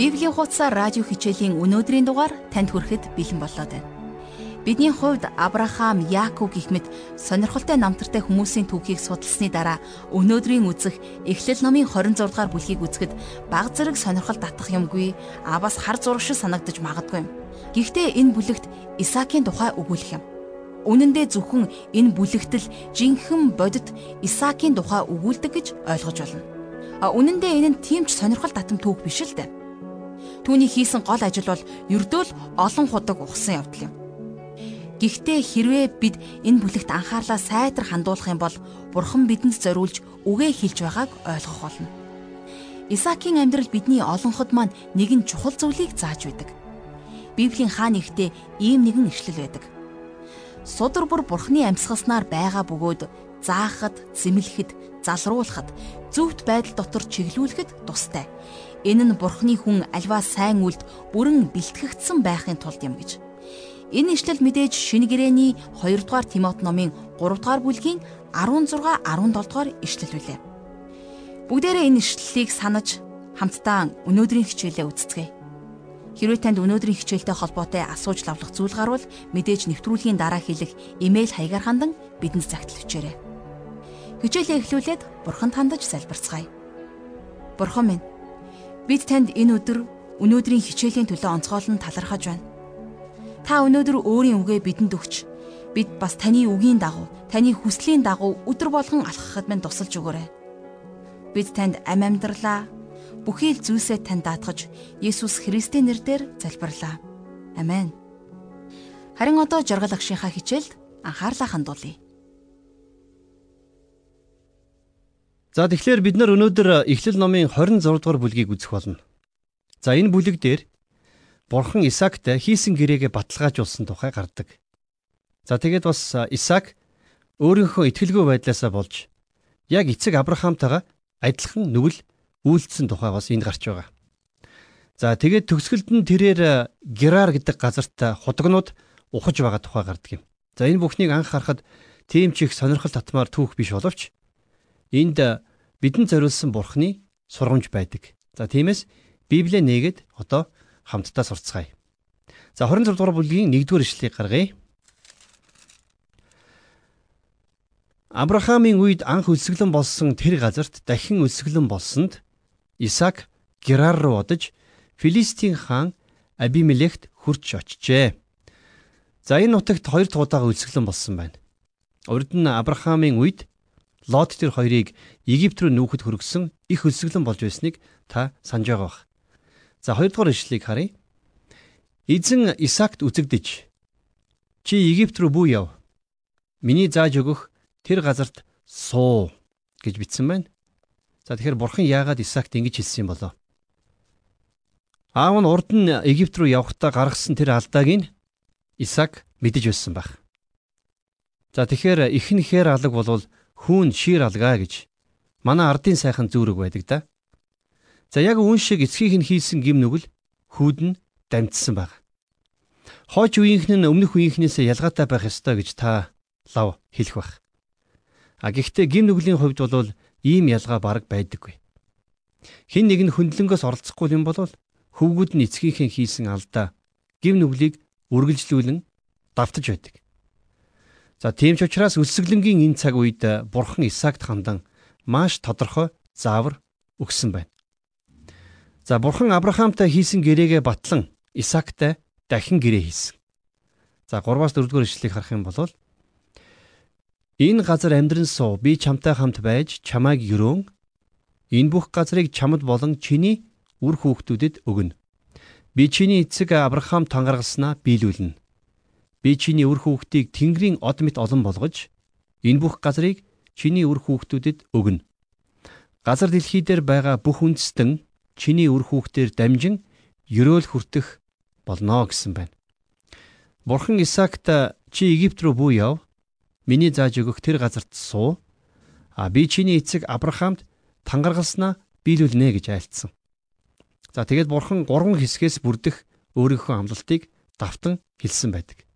Библийн хуудас радио хичээлийн өнөөдрийн дугаар танд хүрэхэд бэлэн боллоо байна. Бидний хувьд Авраам, Яаков гэх мэт сонирхолтой намтартай хүмүүсийн түүхийг судалсны дараа өнөөдрийн үзэх Эхлэл номын 26 дугаар бүлгийг үзэхэд баг зэрэг сонирхол татах юмгүй, а бас хар зурагш санагдаж магадгүй юм. Гэхдээ энэ бүлэгт Исаакийн тухай өгүүлэх юм. Үнэн дээр зөвхөн энэ бүлэгтэл жинхэнэ бодит Исаакийн тухай өгүүлдэг гэж ойлгож байна. А үнэн дээр энэ нь тийм ч сонирхол татам түүх биш л дээ. Түүний хийсэн гол ажил бол ердөө л олон худаг ухсан явдал юм. Гэхдээ хэрвээ бид энэ бүлэгт анхаарлаа сайтар хандуулах юм бол Бурхан бидэнд зориулж үгээ хэлж байгааг ойлгох болно. Исаакийн амьдрал бидний олонход маань нэгэн чухал зүйлийг зааж байдаг. Библийн хаа нэгтээ ийм нэгэн ишлэл байдаг. Судар бүр Бурханы амьсгалснаар байгаа бөгөөд заахад, зэмлэхэд, залруулахад, зөвхт байдал дотор чиглүүлэхэд тустай. Энэ нь Бурханы хүн альва сайн үлд бүрэн бэлтгэгдсэн байхын тулд юм гэж. Энэ ишлэл мэдээж шинэ гэрээний 2 дугаар Тимот номын 3 дугаар бүлгийн 16 17 дугаар ишлэл үлээ. Бүгдээрээ энэ ишлэлийг санаж хамтдаа өнөөдрийн хичээлээ үздцгээе. Хэрвээ танд өнөөдрийн хичээлтэй холбоотой асууж лавлах зүйл гарвал мэдээж нэвтрүүлгийн дараа хэлэх имэйл хаягаар хандан бидэнд загтал өчөөрэй. Хичээлээ эхлүүлээд бурханд хандаж залбирцгаая. Бурхан минь бид танд энэ өдөр өнөөдрийн хичээлийн төлөө онцгойлон талархаж байна. Та өнөөдөр өөрийн үгээ бидэнд өгч бид бас таны үгийн дагуу, таны хүслийн дагуу өдөр болгон алхахад минь тусалж өгөөрэй. Бид танд ам амьдралаа бүхий л зүйлсээ танд даатгаж Есүс Христийн нэрээр залбирлаа. Амен. Харин одоо жаргал агшийнхаа хичээлд анхаарлаа хандуулъя. За тэгэхээр бид нар өнөөдөр Эхлэл номын 26 дугаар бүлгийг үзэх болно. За энэ бүлэг дээр Бурхан Исаактай хийсэн гэрээгээ баталгаажуулсан тухай гардаг. За тэгээд бас Исаак өөрийнхөө итгэлгүй байдлаасаа болж яг эцэг Авраамтайгаа адилхан нүгэл үйлдсэн тухай бас энд гарч байгаа. За тэгээд төгсгөлд нь тэрээр Герар гэдэг газарт худагнууд ухаж байгаа тухай гардаг юм. За энэ бүхнийг анх харахад тийм ч их сонирхол татмаар түүх биш боловч энд бидэнд зориулсан бурхны сургамж байдаг. За тиймээс Библийг нээгээд одоо хамтдаа сурцгаая. За 26 дугаар бүлгийн 1-р ишлэлийг гаргая. Авраамийн үед анх өлсгөлэн болсон тэр газарт дахин өлсгөлэн болсонд Исаак Герар руу одож Филистийн хаан Абимелехт хурж очжээ. За энэ нутагт хоёр дахь удаа өлсгөлэн болсон байна. Урд нь Авраамийн үед Лот тэр хоёрыг Египт рүү нүүхэд хөргсөн их өлсгөлэн болж байсныг та санаж байгаа бах. За хоёрдугаар ишлэгийг харъя. Эзэн Исаакт үзэгдэж чи Египт рүү бүү яв. Миний зааж өгөх тэр газарт суу гэж бичсэн байна. За тэгэхээр бурхан яагаад Исаакт ингэж хэлсэн юм болоо? Аав нь урд нь Египт рүү явахдаа гаргасан тэр алдааг нь Исаак мэдэж байсан байх. За тэгэхээр ихнэхээр алаг болвол хүүн шир алгаа гэж манай ардын сайхан зүрэг байдаг да. За яг үүн шиг эцгийнх нь хийсэн гим нүгэл хүүд нь дамжсан баг. Хойч үеийнх нь өмнөх үеийнхнээс ялгаатай байх ёстой гэж та лав хэлэх бах. А гэхдээ гим нүглийн хувьд бол ийм ялгаа бараг байдаггүй. Хин нэг нь хөндлөнгөөс оролцохгүй юм бол хөвгүүд нь эцгийнхээ хийсэн алдаа гим нүглийг үргэлжлүүлэн давтаж байдаг. За тийм ч учраас өсөглөнгийн энэ цаг үед бурхан Исаакт хандан маш тодорхой заавар өгсөн байна. За бурхан Авраамтай хийсэн гэрээгээ батлан Исаактай дахин гэрээ хийсэн. За 3-аас 4-р ишлэлийг харах юм бол Энэ газар амьдран суу би чамтай хамт байж чамайг өрөөн энэ бүх газрыг чамд болон чиний үр хүүхдүүдэд өгнө. Би чиний эцэг Авраам тангаргалснаа биелүүлнэ. Би чиний үр хүүхдийг Тэнгэрийн од мэт олон болгож энэ бүх газрыг чиний үр хүүхдүүдэд өгнө. Газар дэлхий дээр байгаа бүх үндэстэн чиний үр хүүхдээр дамжин ерөөл хүртэх болно гэсэн байна. Бурхан Исаакт чи Египт рүү бүү яв. Миний зааж өгөх тэр газарт суу. А би чиний эцэг Авраамд тангаргалснаа биелүүлнэ гэж айлцсан. За тэгээд бурхан гурван хэсгээс бүрдэх өөрийнхөө амлалтыг давтан хэлсэн байдаг.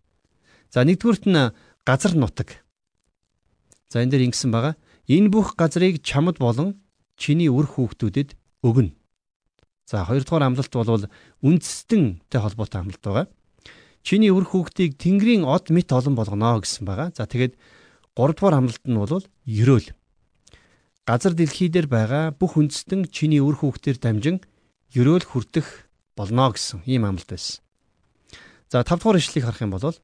За нэгдүгüрт нь газар нутаг. За энэ дээр ингэсэн байгаа. Энэ бүх газрыг чамд болон чиний үр хүүхдүүдэд өгнө. За хоёрдугаар амлалт бол үндэстэнтэй холбоотой амлалт байгаа. Чиний өр хүүхдийг Тэнгэрийн од мэт олон болгоно гэсэн байгаа. За тэгээд гуравдугаар амлалт нь бол ерөөл. Газар дэлхий дээр байгаа бүх үндэстэн чиний өр хүүхдээр дамжин ерөөл хүртэх болно гэсэн ийм амлалт байсан. За 5 дугаар ишлэгийг харах юм бол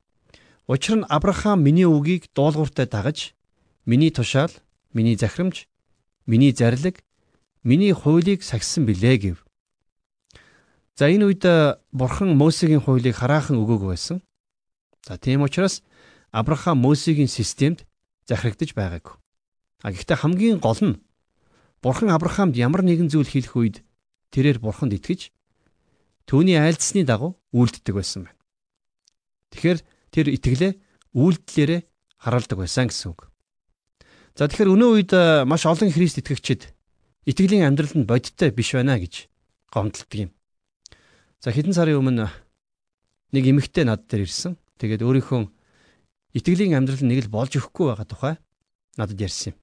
учир нь Авраам миний үгийг дуулууртай дагаж миний тушаал, миний захирамж, миний зарлиг, миний хуулийг сахисан билээ гэв. За энэ үед бурхан Мосегийн хуулийг хараахан өгөөг байсан. За тийм учраас Авраам Мосегийн системд захирагдж байгаагүй. А гэхдээ хамгийн гол нь бурхан Авраамд ямар нэгэн зүйл хийх үед тэрээр бурханд итгэж түүний айлдсны дагуу үйлддэг байсан байна. Тэгэхээр тэр итгэлээ үйлдэлээрээ хараалдаг байсан гэсэн үг. За тэгэхээр өнөө үед маш олон Христ итгэгчид итгэлийн амьдралд бодиттой биш байна гэж гомдлдог юм. За хэдэн сарын өмнө нэг эмэгтэй над дээр ирсэн. Тэгээд өөрийнхөө итгэлийн амьдрал нэг л болж өгөхгүй байгаа тухай надад ярьсан юм.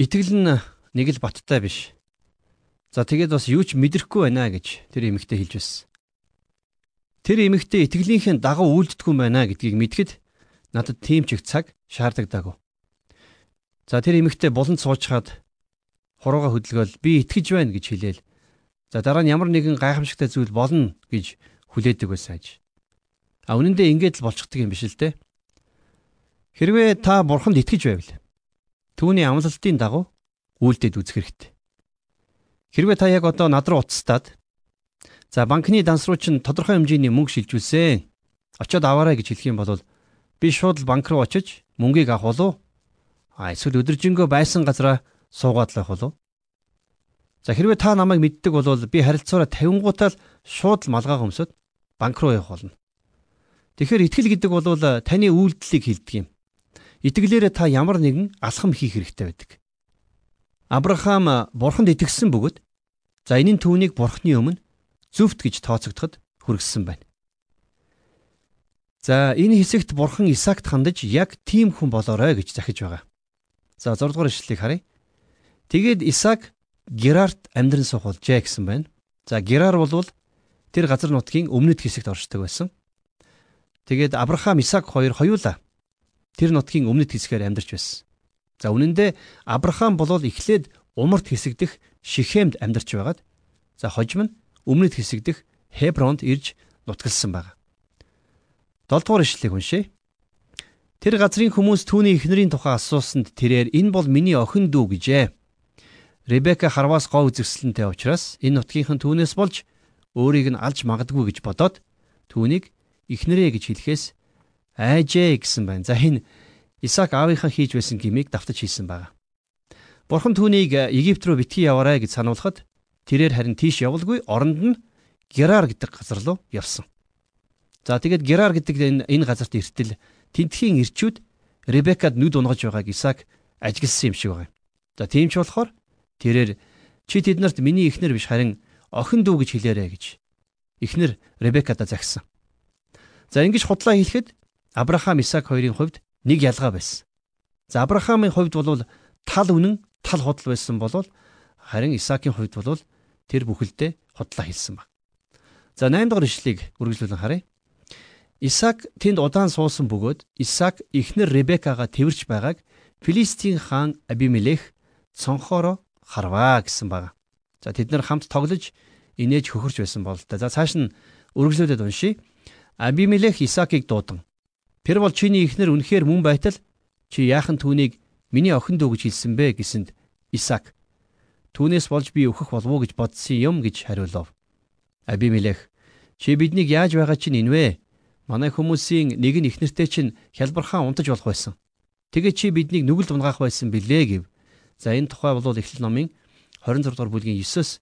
Итгэл нь нэг л баттай биш. За тэгээд бас юу ч мэдрэхгүй байна гэж тэр эмэгтэй хэлж байсан. Тэр эмэгтэй итгэлийнхээ дагуу үйлддэггүй байна гэдгийг мэдгэд надад тийм ч их цаг шаардлагадаг. За тэр эмэгтэй буланд суучхаад хурууга хөдөлгөөл би итгэж байна гэж хэлээл За дараа нь ямар нэгэн гайхамшигтай зүйл болно гэж хүлээдэг байсан аж. А үнэндээ ингэж л болчихдөг юм биш л те. Хэрвээ та бурханд итгэж байвал түүний амлалтын дагуу үйлдэл үзэх хэрэгтэй. Хэрвээ та яг одоо над руу уцстаад за банкны данс руу чинь тодорхой хэмжээний мөнгө шилжүүлсэн. Очоод аваарай гэж хэлэх юм бол би шууд л банк руу очиж мөнгийг авах болов. А эсвэл өдөржингөө байсан газараа суугаад л авах болов. За хэрвээ та намайг мэддэг бол би харилцаараа 50 гутаал шууд л малгай хөмсөд банк руу явах болно. Тэгэхээр итгэл гэдэг бол таны үйлдэлийг хилдэг юм. Итгэлээрээ та ямар нэгэн алхам хийх хэрэгтэй байдаг. Авраам бурханд итгэсэн бөгөөд за энэ нь түүнийг бурхны өмнө зөвхт гэж тооцогдоход хүргэсэн байна. За энэ хэсэгт бурхан Исаакт хандаж яг тийм хүн болоорой гэж захиж байгаа. За 6 дугаар ишлэлийг харъя. Тэгээд Исаак Герарт амьдран суух болжээ гэсэн байна. За Герар бол тэр газар нутгийн өмнөд хэсэгт оршдог байсан. Тэгээд Авраам, Исаак хоёр хоёулаа тэр нутгийн өмнөд хэсгээр амьдарч байсан. За үнэн дээр Авраам болол эхлээд умарт хэсэгдэх Шихемд амьдарч байгаад за хожим нь өмнөд хэсэгдэх Хебронд ирж нутгалсан байна. 7 дугаар ишлэгийг уншъя. Тэр газрын хүмүүс түүний эхнэрийн тухай асуусанд тэрээр энэ бол миний охин дүү гэжээ. Ребека харваас гоо үзэсгэлэнтэй учраас энэ нутгийнхан түүнээс болж өөрийг нь алж магадгүй гэж бодоод түүнийг ихнэрээ гэж хэлэхээс айжээ гэсэн байна. За энэ Исаак аавынхаа хийж байсан гмийг давтаж хийсэн байна. Бурхан түүнийг Египт рүү битгий яваарай гэж сануулхад тэрээр харин тийш явалгүй оронд нь Герар гэдэг газар руу явсан. За тэгээд Герар гэдэг энэ газарт эртэл тентхийн ирчүүд Ребекад нүд унгаж байгааг Исаак ажигласан юм шиг байна. За тийм ч болохоор Тэрээр чи тэднэрт миний эхнэр биш харин охин дүү гэж хэлээрэ гэж эхнэр Ребекада загсан. За ингэж худлаа хэлэхэд Авраам Исаак хоёрын хувьд нэг ялгаа байсан. За Авраамын хувьд бол тал үнэн тал худал байсан бол харин Исаакийн хувьд бол тэр бүхэлдээ худлаа хэлсэн баг. За 8 дахь ишлэгийг үргэлжлүүлэн харъя. Исаак тэнд удаан суусан бөгөөд Исаак эхнэр Ребекага тэрвэрч байгааг Филистийн хаан Абимелех цонхоороо харваа гэсэн баг. За тэд нар хамт тоглож инээж хөхөрч байсан бол та. За цааш нь үргэлжлүүлээд уншия. Абимелех Исаакийг дуудан. Тэр бол чиний ихнэр үнэхээр мөн байтал чи яахан түүнийг миний охин дүү гэж хэлсэн бэ гэсэнд Исаак түүнээс болж би өөхөх болов уу гэж бодсон юм гэж хариулав. Абимелех чи биднийг яаж байгаа чинь энэ вэ? Манай хүмүүсийн нэг нь ихнэртэй чинь хялбархан унтаж болох байсан. Тэгээ чи биднийг нүгэлд унгаах байсан билээ гэв. За энэ тухай бол Эхлэл номын 26 дугаар бүлгийн 9-с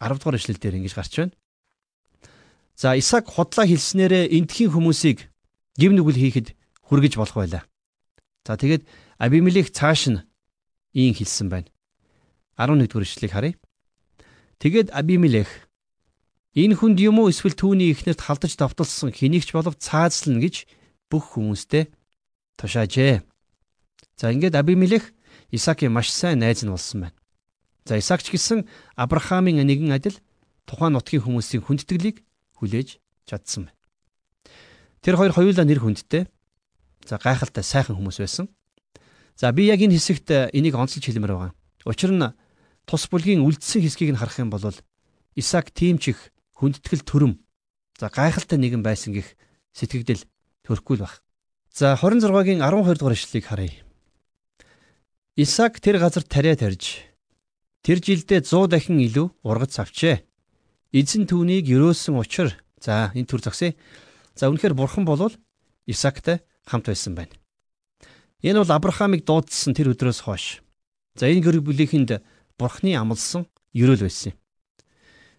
10 дугаар эшлэл дээр ингэж гарч байна. За Исаак худлаа хэлснээрээ эндхийн хүмүүсийг гим нүгэл хийхэд хүргэж болох байлаа. За тэгээд Абимелех цааш нь ийм хэлсэн байна. 11 дугаар эшлэлийг харъя. Тэгээд Абимелех энэ хүнд юм уу эсвэл түүний ихнэрт халдаж давталсан хэнийгч болов цаазлна гэж бүх хүмүүстэй тушаажээ. За ингээд Абимелех Исаакийн маш сайн найз нь болсон байна. За Исаакч гэсэн Авраамийн нэгэн адил тухайн нутгийн хүмүүсийн хүндэтгэлийг хүлээж чадсан байна. Тэр хоёр хоёулаа нэр хүндтэй. За гайхалтай сайхан хүмүүс байсан. За би яг энэ хэсэгт энийг онцлж хэлмээр байгаа. Учир нь тус бүлгийн үлдсэн хэсгийг нь харах юм бол Исаак тийм ч их хүндэтгэл төрөм. За гайхалтай нэгэн байсан гих сэтгэгдэл төрөхгүй л баг. За 26-гийн 12 дугаар ишлэлийг харъя. Исаак тэр газар тариа тарьж тэр жилдээ 100 дахин илүү ургац авчээ. Эзэн түүнийг өрөөсөн учраа за энэ төр зогсъё. За үнэхээр бурхан болвол Исаактай хамт байсан байна. Энэ бол Авраамыг дуудсан тэр өдрөөс хойш. За энэ гэр бүлийнхэнд бурхны амлсан ерөөл байсан юм.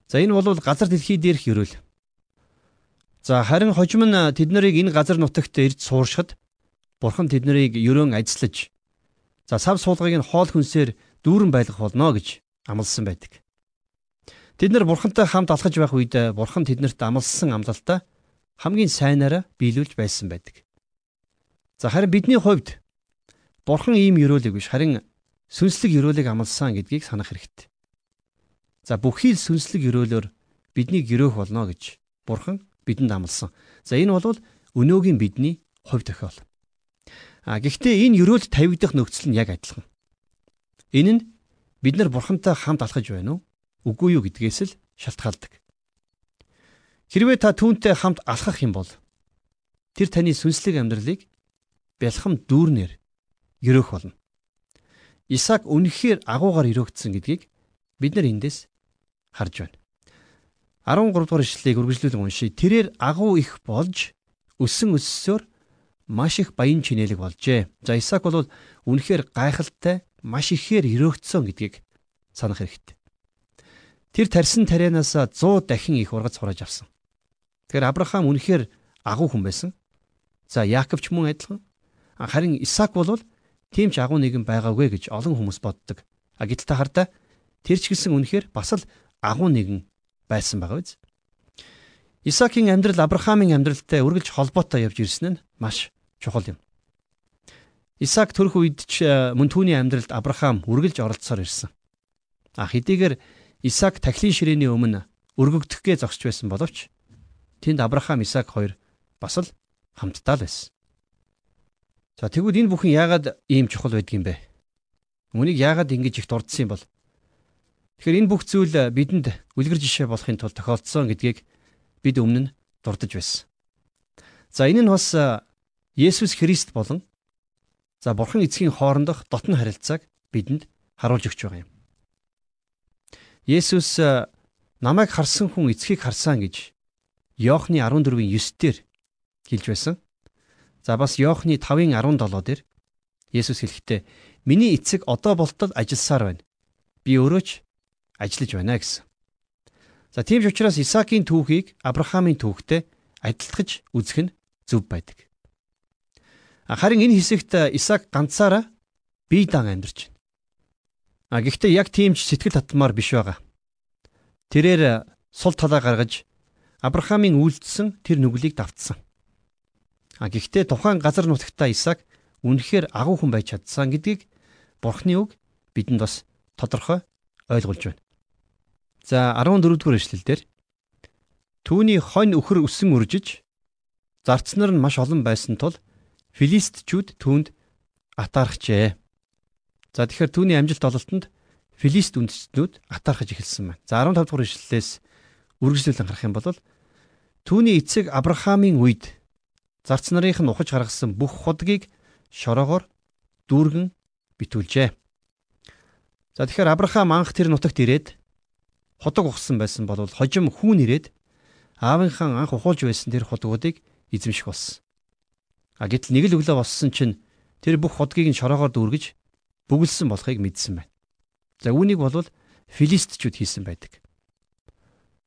За энэ бол газар дэлхий дээрх ерөөл. За харин хожим нь тэд нарыг энэ газар нутагт ирж сууршихад бурхан тэднийг ерөөн ажиллаж за сав суулгыг нь хоол хүнсээр дүүрэн байлгах болно гэж амласан байдаг. Тэд нар бурхантай хамт алхаж байх үед бурхан тэднэрт амласан амлалтаа хамгийн сайнаараа биелүүлж байсан байдаг. За харин бидний хувьд бурхан ийм ерөөлөг биш харин сүнслэг ерөөлөг амласан гэдгийг санах хэрэгтэй. За бүхий л сүнслэг ерөөлөөр биднийг ерөөх болно гэж бурхан бидэнд амласан. За энэ бол өнөөгийн бидний хувь тохиол. А гэхдээ энэ ерөөлд тавигдах нөхцөл нь яг адилхан. Энэ нь бид нар бурхантай хамт алхаж байна уу? Үгүй юу гэдгээс л шалтгаалдаг. Хэрвээ та түүнтэй хамт алхах юм бол тэр таны сүнслэг амьдралыг бэлхам дүүрнээр ерөөх болно. Исаак үнэхээр агуугаар өрөөгдсөн гэдгийг бид нар эндээс харж байна. 13 дугаар ишлэлийг үргэлжлүүлэн уншийе. Тэрээр агуу их болж өссөн өссөөр маш их баян чинэлэг болжээ. За Исаак бол үнэхээр гайхалтай маш ихээр өрөөгдсөн гэдгийг санах хэрэгтэй. Тэр тарьсан тарианаас 100 дахин их ургац хурааж авсан. Тэгэхээр Авраам үнэхээр агуу хүн байсан. За Яаков ч мөн адилхан. Харин Исаак бол тийм ч агуу нэгэн байгаагүй гэж олон хүмүүс боддог. А гэтэл та хардаа тэр ч гэсэн үнэхээр бас л агуу нэгэн байсан байгаа биз. Исаакийн амьдрал Авраамийн амьдралтай үргэлж холбоотой явж ирсэн нь маш чухал юм. Исаак төрөх үед ч э, мөн түүний амьдралд Авраам үргэлж оролцсоор ирсэн. А хэдийгээр Исаак тахилын ширээний өмнө өргөгдөхгээ зогсч байсан боловч тэнд Авраам Исаак хоёр бас л хамтдаа л байсан. За тэгвэл энэ бүхэн яагаад ийм чухал байдгийм бэ? Үнийг яагаад ингэж их дурдсан юм бол? Тэгэхээр энэ бүх зүйл бидэнд үлгэр жишээ болохын тулд тохиолдсон гэдгийг бид өмнө нь дурдж байсан. За энэ нь бас Есүс Христ болон за Бурхан эцгийн хоорондох дотн харилцааг бидэнд харуулж өгч байгаа юм. Есүс намайг харсан хүн эцгийг харсан гэж Иохны 14-ийн 9-дэр хэлж байсан. За бас Иохны 5-ын 17 дээр Есүс хэлэхдээ миний эцэг одоо болтол ажилласаар байна. Би өөрөө ч ажиллаж байна гэсэн. За тийм ч учраас Исаакийн түүхийг Авраамийн түүхтэй адилтгаж үзэх нь зөв байдаг. Харин энэ хэсэгт Исаак ганцаараа бие даан амьдарч байна. А гэхдээ яг тийм ч сэтгэл татмаар биш байгаа. Тэрээр сул талаа гаргаж Авраамийн үйлдэлсэн тэр нүглийг давтсан. А гэхдээ тухайн газар нутагтаа Исаак үнэхээр агуу хүн байж чадсан гэдгийг Бурхны үг бидэнд бас тодорхой ойлгуулж байна. За 14 дугаар эшлэлдэр түүний хонь өхөр өсөн үржиж зарцнаар нь маш олон байсан тул филистчүүд түүнд атаархжээ. За тэгэхээр түүний амжилт ололтонд филист үндэстнүүд атаархаж эхэлсэн байна. За 15 дугаар эшлэлээс үргэлжлүүлэн харах юм бол түүний эцэг Авраамийн үед зарц нарынх нь ухаж гаргасан бүх худгийг шороогоор дүүргэн битүүлжээ. За тэгэхээр Авраам анх тэр нутагт ирээд ходог ухсан байсан бол хожим хүүн ирээд аавынхаа анх ухуулж байсан тэр ходгуудыг эзэмших болсон. А гэтэл нэг л өглөө болсон чинь тэр бүх ходгийг нь шороогоор дүүргэж бүгэлсэн болохыг мэдсэн байна. За үүнийг бол филистчүүд хийсэн байдаг.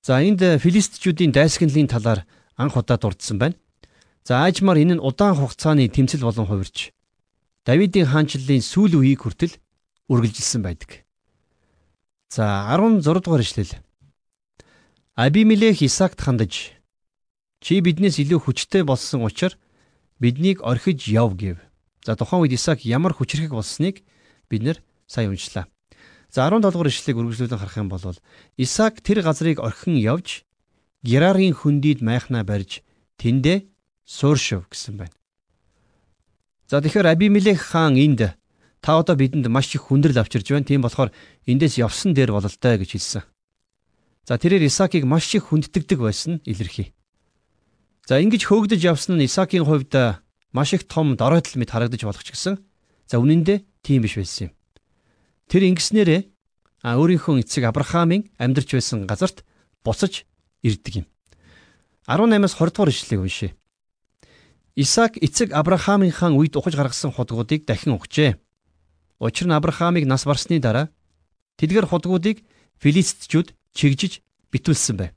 За энд филистчүүдийн дайсагналын талаар анх удаа дурдсан байна. За аажмаар энэ нь удаан хугацааны тэмцэл болон хувирч Давидын хаанчлалын сүүл үеийг хүртэл үргэлжилсэн байдаг. За 16 дугаар ишлэл. Абимелех Исаакт хандаж чи биднээс илүү хүчтэй болсон учраас биднийг орхиж яв гэв. За тухайн үед Исаак ямар хүчрхэг болсныг бид нэр сайн уншлаа. За 17 дугаар ишлэгийг үргэлжлүүлэн харах юм бол Исаак тэр газрыг орхин явж Герарын хөндийд майхнаа барьж тэндээ сууршив гэсэн байна. За тэгэхээр Абимелех хаан энд та одоо бидэнд маш их хүндрэл авчирж байна. Тийм болохоор эндээс явсан дээр бололтой гэж хэлсэн. За тэрээр Исаакийг маш их хүнддэгдэг байсан илэрхий. За ингэж хөөгдөж явсан нь Исаакийн хувьд маш их том доройтол мэд харагдаж болох ч гэсэн за үнэн дээр тийм биш байсан юм. Тэр ингэснээрээ а өөрийнхөө эцэг Авраамийн амьдарч байсан газарт буцаж ирдэг юм. 18-аас 20 дугаар ишлэгийг уншъя. Исаак эцэг Авраамынхаа үед ухаж гаргасан худгуудыг дахин угжээ. Учир нь Авраамыг нас барсны дараа тэдгэр худгуудыг филистчүүд чигжиж битүүлсэн байв.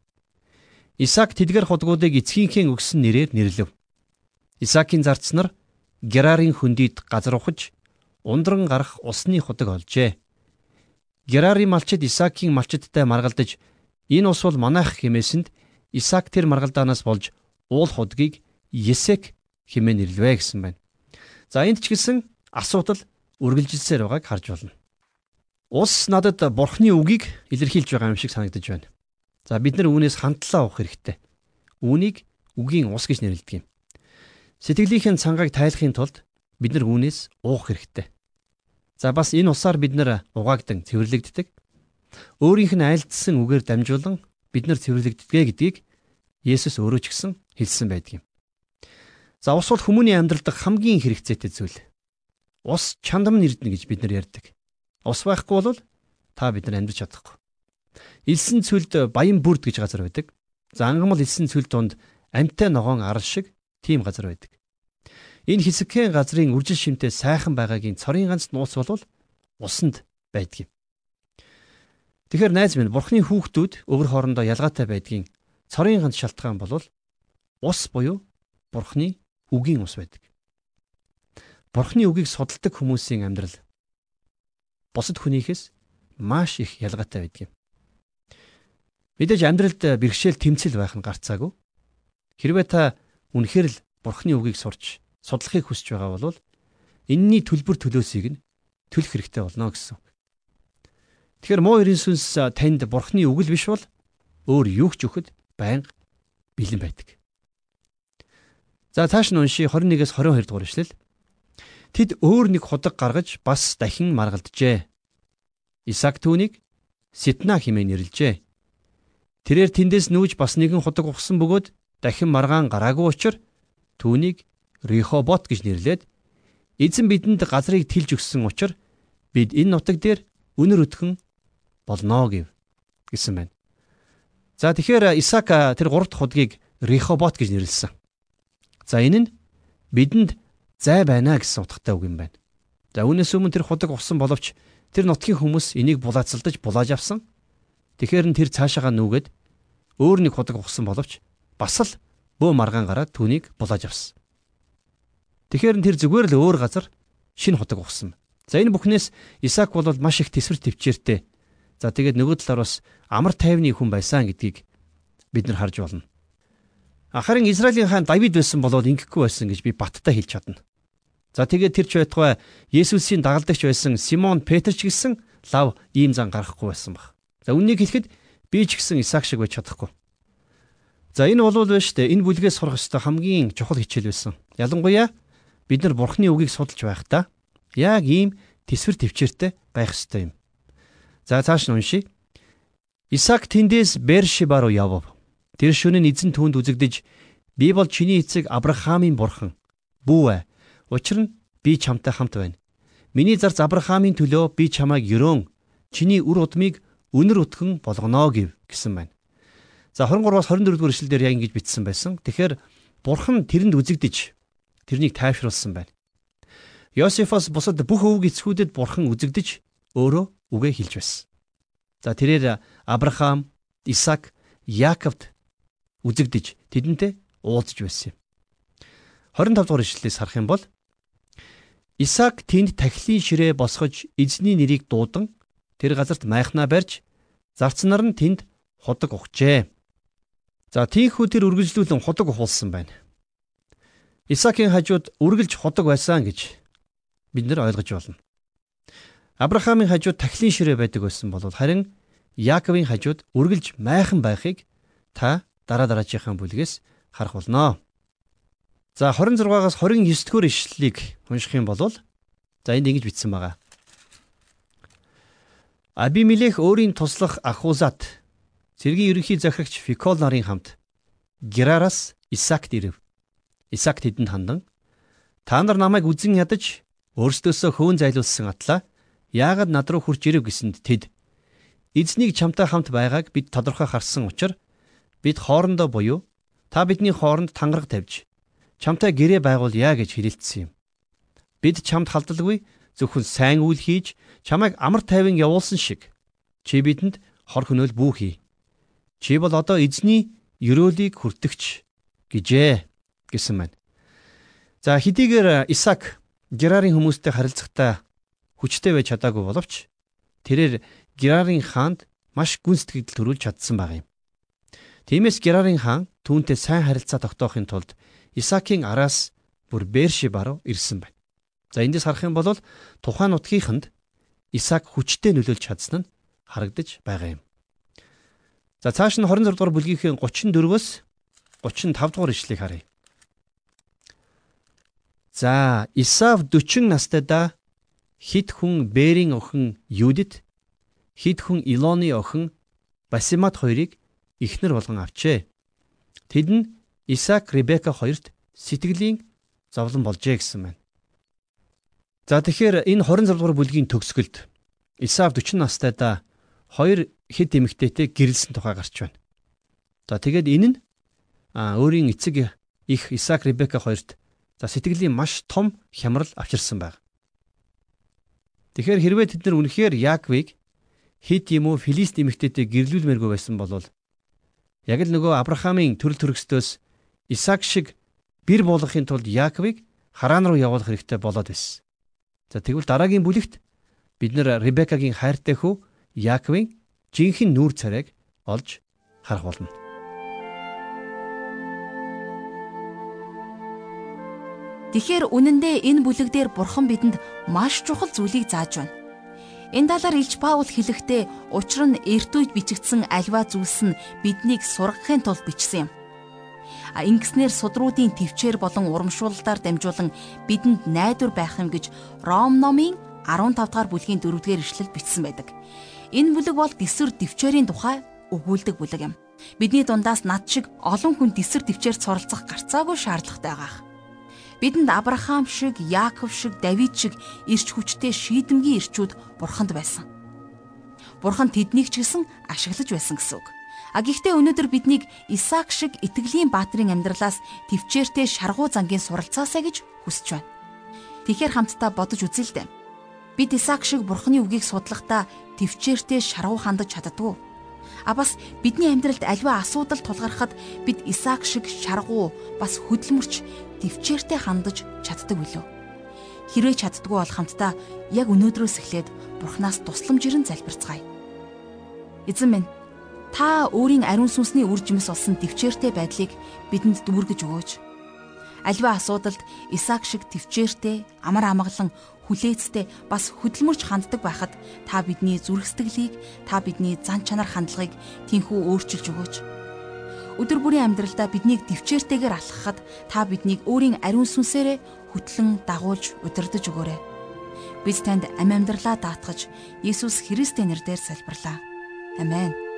Исаак тэдгэр худгуудыг эцгийнхээ өгсөн нэрээр нэрлэв. Исаакийн зарц нар Герарын хөндийд газар ухаж ундран гарах усны худаг олжээ. Герарын малчид Исаакийн малчидтай маргалдаж энэ ус бол манайх хэмээсэнд Исаак тэр маргалдаанаас болж уул худгийг Есек хэмээн нэрлэвэ гэсэн байна. За энд ч гэсэн асуудал үргэлжилсээр байгааг харж байна. Ус надад бурхны үгийг илэрхийлж байгаа юм шиг санагдаж байна. За бид нар үүнээс хандлаа авах хэрэгтэй. Үүнийг үгийн ус гэж нэрлэдэг юм. Сэтгэлийнхэн цангааг тайлахын тулд бид нар үүнээс уух хэрэгтэй. За бас энэ усаар бид нар угаагдан цэвэрлэгддэг. Өөрийнх нь айлдсан үгээр дамжуулан бид нар цэвэрлэгддэгэ гэдгийг Есүс өөрөө ч гэсэн хэлсэн байдаг юм. За ус бол хүмүүний амьдралд хамгийн хэрэгцээтэй зүйл. Ус чандам нэрдэнэ гэж бид нар ярьдаг. Ус байхгүй бол та бид нар амьдарч чадахгүй. Илсэн цүлд баян бүрд гэж газар байдаг. За ангамл илсэн цүл донд амьтай ногоон арал шиг тийм газар байдаг. Энэ хэсэгхэн газрын үржил шимтэй сайхан байгаагийн цорын ганц нууц бол усанд байдаг юм. Тэгэхээр найз минь бурхны хүүхдүүд өвөр хоорондоо ялгаатай байдгийн цорын ганц шалтгаан бол ус буюу бурхны үгийн ус байдаг. Бурхны үгийг судалдаг хүмүүсийн амьдрал бусад хүнийхээс маш их ялгаатай байдаг юм. Мэдээж амьдралд бэрхшээл тэмцэл байх нь гарцаагүй. Хэрвээ та үнэхээр л бурхны үгийг сурч судлахыг хүсэж байгаа бол энэний төлбөр төлөөсийг нь төлөх хэрэгтэй болно гэсэн. Тэгэхээр муу ерийн сүнс танд бурхны үг л биш бол өөр юу ч өгөхөд байнга бэлэн байдаг. За цааш нь унши 21-с 22 дугаар ишлэл. Тэд өөр нэг худаг гаргаж бас дахин маргалджээ. Исаак түүнийг Ситна хэмээн нэрлжээ. Тэрээр тэндээс нүүж бас нэгэн худаг ухсан бөгөөд дахин маргаан гараагүй учраас түүнийг Рихобот гэж нэрлээд эзэн бидэнд газрыг тэлж өгсөн учраас бид энэ нутаг дээр үнэр өтгөн болно гэв гэсэн байна. За тэгэхээр Исаак тэр гурав дахь худгийг Рихобот гэж нэрлсэн. За энэ нь бидэнд зай байна гэсэн утгатай үг юм байна. За үүнээс өмнө тэр худаг усан боловч тэр нутгийн хүмүүс энийг булаацалдаж булааж авсан. Тэгэхээр нь тэр цаашаага нүгэд өөр нэг худаг усан боловч бас л бөө маргаан гараад түүнийг булааж авсан. Тэгэхээр тэр зүгээр л өөр газар шинэ худаг ухсан. За энэ бүхнээс Исаак бол маш их төсвөр төвчээртэй. За тэгээд нөгөө талаар бас амар тайвны хүн байсан гэдгийг бид нар харж байна. Харин Израилийн хаан Давид байсан болоод ингэхгүй байсан гэж би баттай хэлж чадна. За тэгээд тэр ч байтугай Есүсийн дагалдагч байсан Симон Петр ч гэсэн лав ийм зан гаргахгүй байсан баг. За үннийг хэлэхэд би ч гэсэн Исаак шиг байж чадахгүй. За энэ бол байж штэ энэ бүлгээс сурах ёстой хамгийн чухал хичээл байсан. Ялангуяа бид нар бурхны үгийг судалж байхдаа яг ийм төсвөр төвчээртэй байх ёстой юм. За цааш нь уншия. Исаак тэндээс Бершиба руу явв. Тэр шөнө нь эзэн түүнд үзэгдэж би бол чиний эцэг Авраамийн бурхан. Бүү ээ. Учир нь би чамтай хамт байна. Миний зарц Авраамийн төлөө би чамайг ерөөн чиний үр удмыг үнэр өтгөн болгоно гэв гэсэн байна. За 23-аас 24 дугаар ишлэлдэр яг ингэж бичсэн байсан. Тэгэхээр бурхан тэрэнд үзэгдэж тэрнийг тайвшруулсан байна. Йосефос бусад бүх өвөг эцгүүдэд бурхан үзэгдэж өөрөө үгээ хэлж байсан. За тэрээр Авраам, Исаак, Яаковд үзэгдэж тэдэнтэй уулзж байсан юм. 25 дугаар ишлэлээс харах юм бол Исаак тэнд тахилын ширээ босгож эзний нэрийг дуудан тэр газарт майхнаа барьж зарцнаар нь тэнд худаг ухжээ. За тийхүү тэр үргэлжлүүлэн худаг ухуулсан байна. Исаакийн хажууд үргэлж худаг байсан гэж бид нар ойлгож байна. Авраамийн хажууд тахилын ширээ байдаг байсан бол харин Яаковын хажууд үргэлж майхан байхыг та дараа дараажийнхаа бүлгээс харах болно. За 26-аас 29 дэх ишлэлийг унших юм бол за энд ингэж бичсэн байгаа. Абимелех өөрийн туслах Ахузат цэргийн ерөнхий захирагч Фикол нарын хамт Герараас Исакт ирэв. Исак тэдэнд хандан та нар намайг үзэн ядаж өөрсдөөсөө хөөн зайлуулсан атлаа яагаад над руу хурж ирэв гэсэнд тэд эзнийг чамтай хамт байгааг бид тодорхой харсан учраас бид хоорондоо буюу та бидний хооронд тангараг тавьж чамтай гэрээ байгуулъя гэж хэлэлцсэн юм. Бид чамд халдалгүй зөвхөн сайн үйл хийж чамайг амар тайван явуулсан шиг чи бидэнд хор хөнөөл бүү хий. Чи бол одоо эзний ёроолыг хүртэгч гэжээ гэсэн байна. За хэдийгээр Исаак Герарын хүмүүстэй харилцахдаа хүчтэй байж чадаагүй боловч тэрээр Герарын хаанд маш гүнстгэл төрүүлж чадсан баг юм. Тиймээс Герарын хаан түүнтэй сайн харилцаа тогтоохын тулд Исаакийн араас бүр Бершиба руу ирсэн байна. За эндээс харах юм бол тухайн нутгийнханд Исаак хүчтэй нөлөөлж чадсан нь харагдаж байгаа юм. За цааш нь 26 дугаар бүлгийнхээ 34-өөс 35 дугаар ишлэгийг харъя. За Исав 40 настайдаа хит хүн Бэрийн охин Юдит хид хүн Илоны охин Басимат хоёрыг эхнэр болгон авчээ. Тэд нь Исаак Ребека хоёрт сэтгэлийн зовлон болжээ гэсэн байна. За тэгэхээр энэ 26 дугаар бүлгийн төгсгөлд Исаав 40 настайдаа хоёр хэд эмэгтэйтэй гэрэлсэн тухай гарч байна. За тэгээд энэ нь өөрийн эцэг их Исаак Ребека хоёрт за сэтгэлийн маш том хямрал авчирсан байна. Тэгэхээр хэрвээ тэд нар үнэхээр Яаковыг хит юм уу филист эмэгтэйтэй гэрлүүлмээргүй байсан бол яг л нөгөө Авраамийн төрөл төрөстөөс Исаак шиг бэр болгохын тулд Яаковыг хараан руу явуулах хэрэгтэй болоод байсан. За тэгвэл дараагийн бүлэгт бид нэр Ребекагийн хайртай хүү Яаковын жинхэнэ нүүр царайг олж харах болно. Тэгэхээр үнэндээ энэ бүлэг дээр бурхан бидэнд маш чухал зүйлийг зааж байна. Энэ талаар Илч Паул хэлэхдээ учир нь эрт үед бичигдсэн альва зүйлс нь биднийг сургахын тулд бичсэн юм. А ингэснээр судруудын төвчээр болон урамшууллаар дамжуулан бидэнд найдвар байх юм гэж Ром номын 15 дахь бүлгийн 4 дугаар ишлэл бичсэн байдаг. Энэ бүлэг бол дэсвэр төвчээрийн тухай өгүүлдэг бүлэг юм. Бидний дундаас над шиг олон хүн дэсвэр төвчээр суралцах гарцаагүй шаардлагатай байгаа. Бидэнд Авраам шиг, Яаков шиг, Давид шиг ирч хүчтэй шийдэмгий ирчүүд бурханд байсан. Бурхан тэднийг ч гэсэн ашиглаж байсан гэсэн үг. А гэхдээ өнөөдөр биднийг Исаак шиг итгэлийн баатрын амьдралаас төвчээртэй шаргуу зангийн суралцаасаа гэж хүсэж байна. Тэгэхээр хамтдаа бодож үзье л дээ. Бид Исаак шиг бурханы үгийг судлахдаа төвчээртэй шаргуу хандаж чаддгүй А бас бидний амьдралд аливаа асуудал тулгархад бид Исаак шиг шаргуу бас хөдөлмөрч төвчээртэй хандаж чаддаг билүү? Хэрвээ чаддгүй бол хамтдаа яг өнөөдрөөс эхлээд Бурханаас тусламж ирэн залбирцгаая. Эзэн минь та өөрийн ариун сүнсний үр жимс болсон төвчээртэй байдлыг бидэнд дүүргэж өгөөч. Аливаа асуудалд Исаак шиг төвчээртэй амар амгалан хүлээцтэй бас хөдөлмөрч ханддаг байхад та бидний зүрх сэтгэлийг, та бидний зан чанар хандлагыг тэнхүү өөрчилж өгөөч. Өдөр бүрийн амьдралдаа биднийг төвчээртэйгээр алхахад та биднийг өөрийн ариун сүнсээрээ хөтлөн дагуулж удирдах өгөөрэй. Бид танд амь амьдралаа даатгаж Есүс Христийн нэрээр залбирлаа. Амен.